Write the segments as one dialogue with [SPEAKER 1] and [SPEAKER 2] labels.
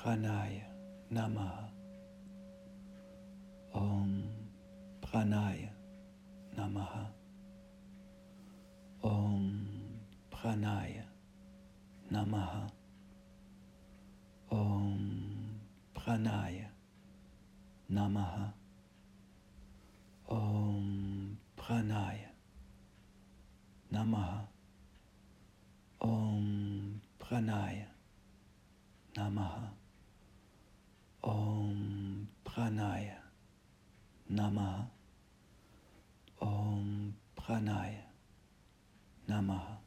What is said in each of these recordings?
[SPEAKER 1] Pranaya Namaha. Om Pranaya Namaha. Om Pranaya Namaha. Om Pranaya Namaha. Om Pranaya Namaha. Om Pranaya Namaha. Om Pranaya Namaha. Om Pranaya Namaha.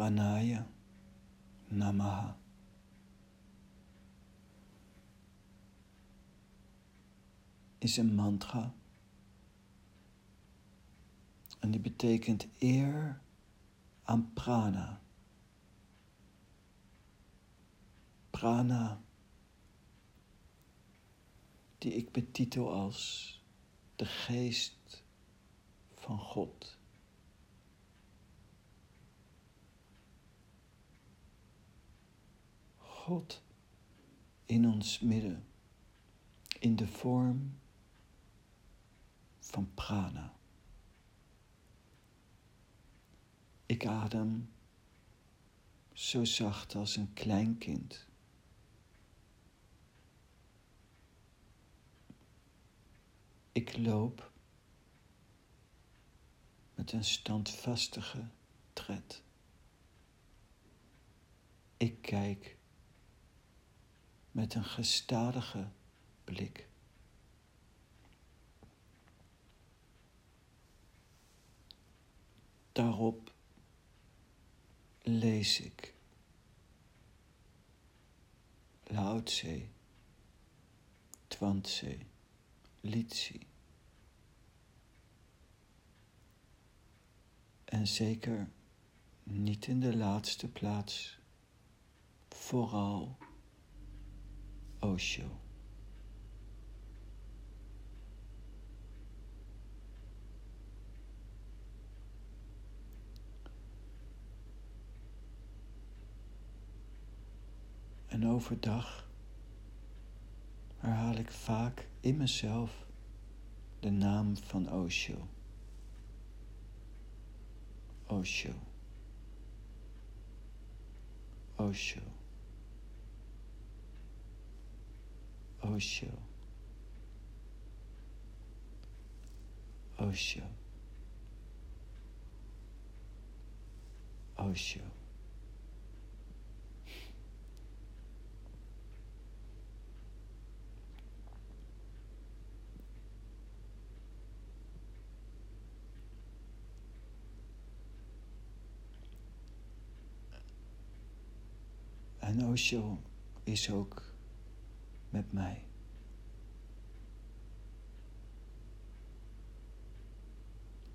[SPEAKER 1] Pranaya Namaha. Is een mantra. En die betekent eer aan prana. Prana, die ik betitel als de geest van God. God in ons midden, in de vorm van prana. Ik adem zo zacht als een klein kind. Ik loop met een standvastige tred. Ik kijk met een gestadige blik. Daarop lees ik Lao Tse, Twantse, Litsi. En zeker niet in de laatste plaats, vooral Osho. En overdag herhaal ik vaak in mezelf de naam van Osho. Osho. Osho. Osho. Osho. Osho. En Osho is ook met mij.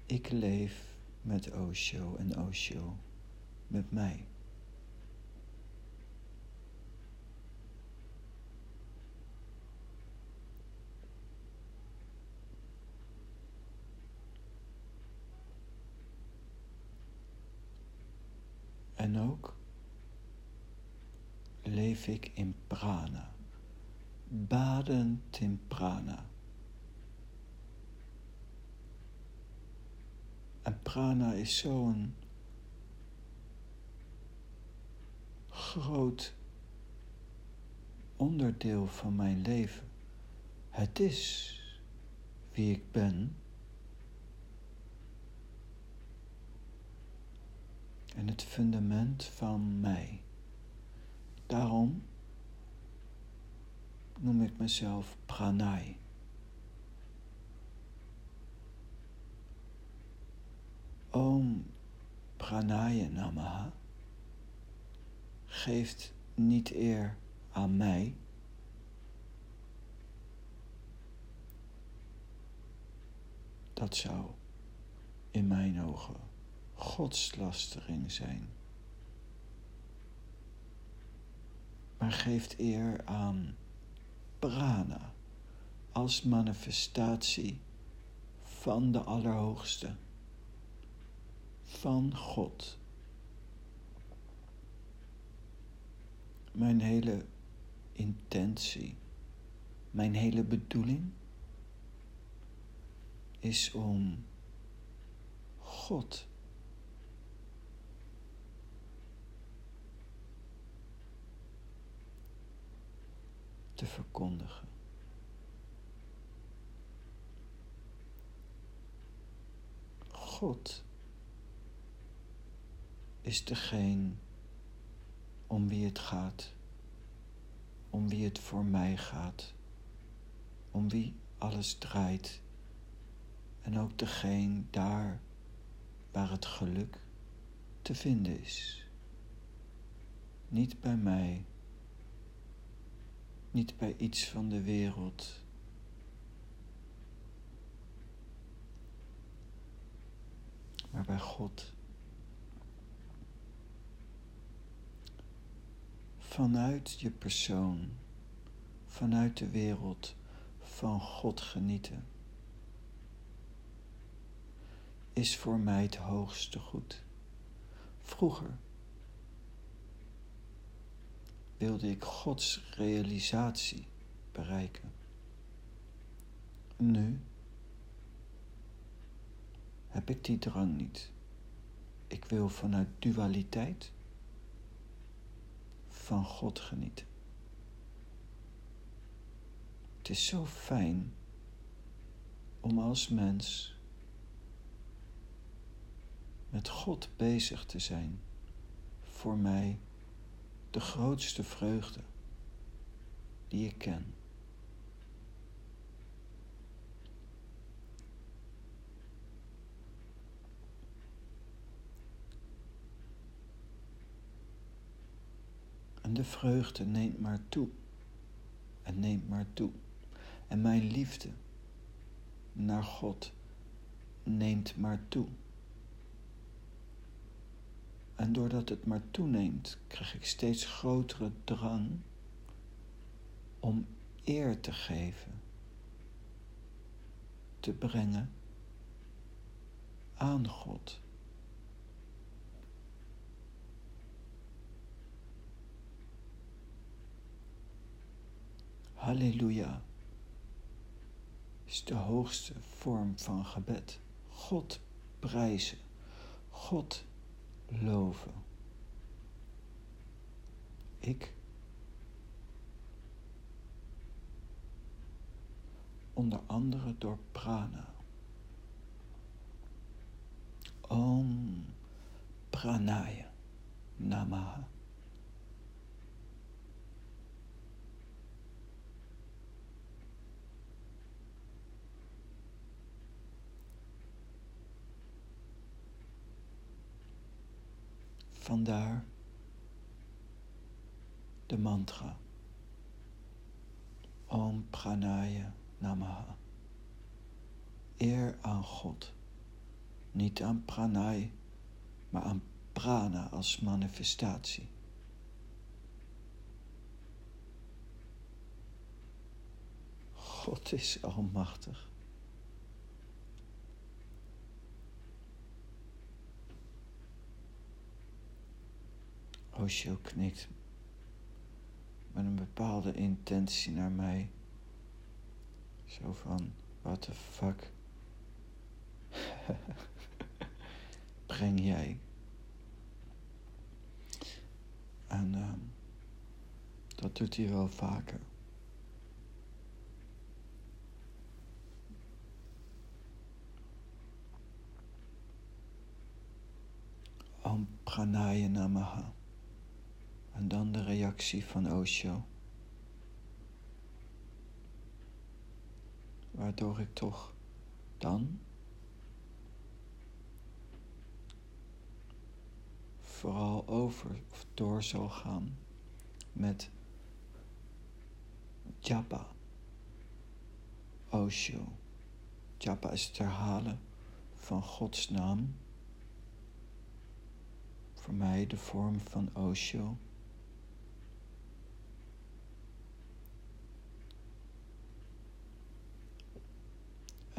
[SPEAKER 1] Ik leef met Osho en Osho met mij. En ook leef ik in prana badend in prana. En prana is zo'n groot onderdeel van mijn leven. Het is wie ik ben. En het fundament van mij. Mezelf pranay. Om pranaya namaha geeft niet eer aan mij, Dat zou in mijn ogen godslastering zijn. Maar geeft eer aan prana als manifestatie van de Allerhoogste, van God. Mijn hele intentie, mijn hele bedoeling is om God te verkondigen. God is degene om wie het gaat, om wie het voor mij gaat, om wie alles draait en ook degene daar waar het geluk te vinden is. Niet bij mij, niet bij iets van de wereld. Maar bij God. Vanuit je persoon, vanuit de wereld van God genieten is voor mij het hoogste goed. Vroeger wilde ik Gods realisatie bereiken. Nu heb ik die drang niet. Ik wil vanuit dualiteit van God genieten. Het is zo fijn om als mens met God bezig te zijn. Voor mij de grootste vreugde die ik ken. En de vreugde neemt maar toe en neemt maar toe. En mijn liefde naar God neemt maar toe. En doordat het maar toeneemt, krijg ik steeds grotere drang om eer te geven, te brengen aan God. Halleluja is de hoogste vorm van gebed. God prijzen, God loven. Ik onder andere door prana. Om pranaya namaha. Vandaar de mantra. Om Pranaya Namaha. Eer aan God. Niet aan Pranay, maar aan prana als manifestatie. God is almachtig. Osho knikt met een bepaalde intentie naar mij. Zo van, what the fuck breng jij? En uh, dat doet hij wel vaker. Om pranaya namaha. En dan de reactie van Osho. Waardoor ik toch dan vooral over of door zal gaan met japa, Osho, Japa is het herhalen van Gods naam. Voor mij de vorm van Osho.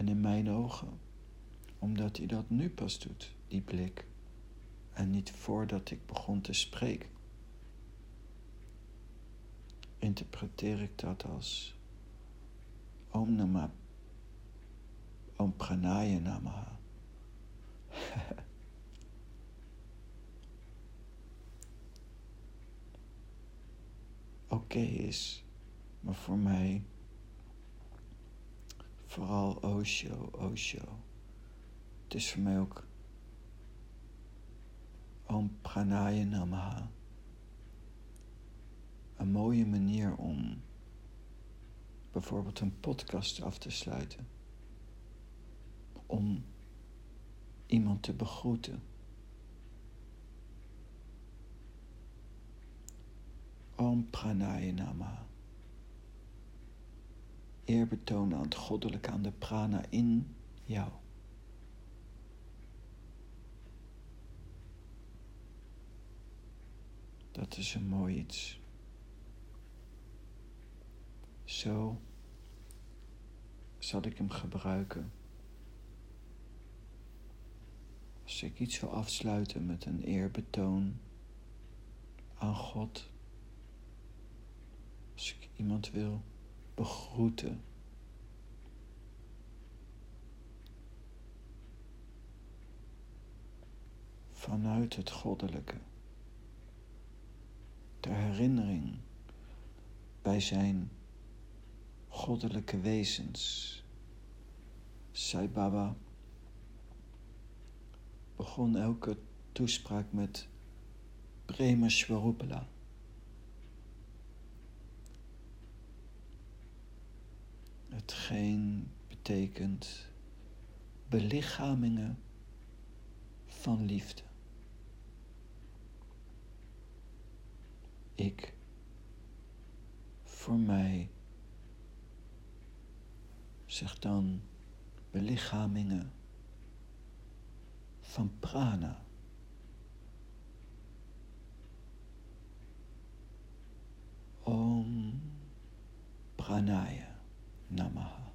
[SPEAKER 1] In mijn ogen, omdat hij dat nu pas doet, die blik, en niet voordat ik begon te spreken, interpreteer ik dat als Om Nama, Om Pranaya Namaha. Oké is, maar voor mij vooral Osho, Osho. Het is voor mij ook Om Pranaya Namaha. Een mooie manier om bijvoorbeeld een podcast af te sluiten. Om iemand te begroeten. Om Pranaya Namaha eer betonen aan het goddelijke, aan de prana in jou. Dat is een mooi iets. Zo zal ik hem gebruiken. Als ik iets wil afsluiten met een eerbetoon aan God. Als ik iemand wil begroeten. Vanuit het goddelijke. De herinnering bij zijn goddelijke wezens. Sai Baba begon elke toespraak met Prema. Hetgeen betekent belichamingen van liefde. Ik, voor mij, zeg dan belichamingen van prana. Om pranaya. Namaha.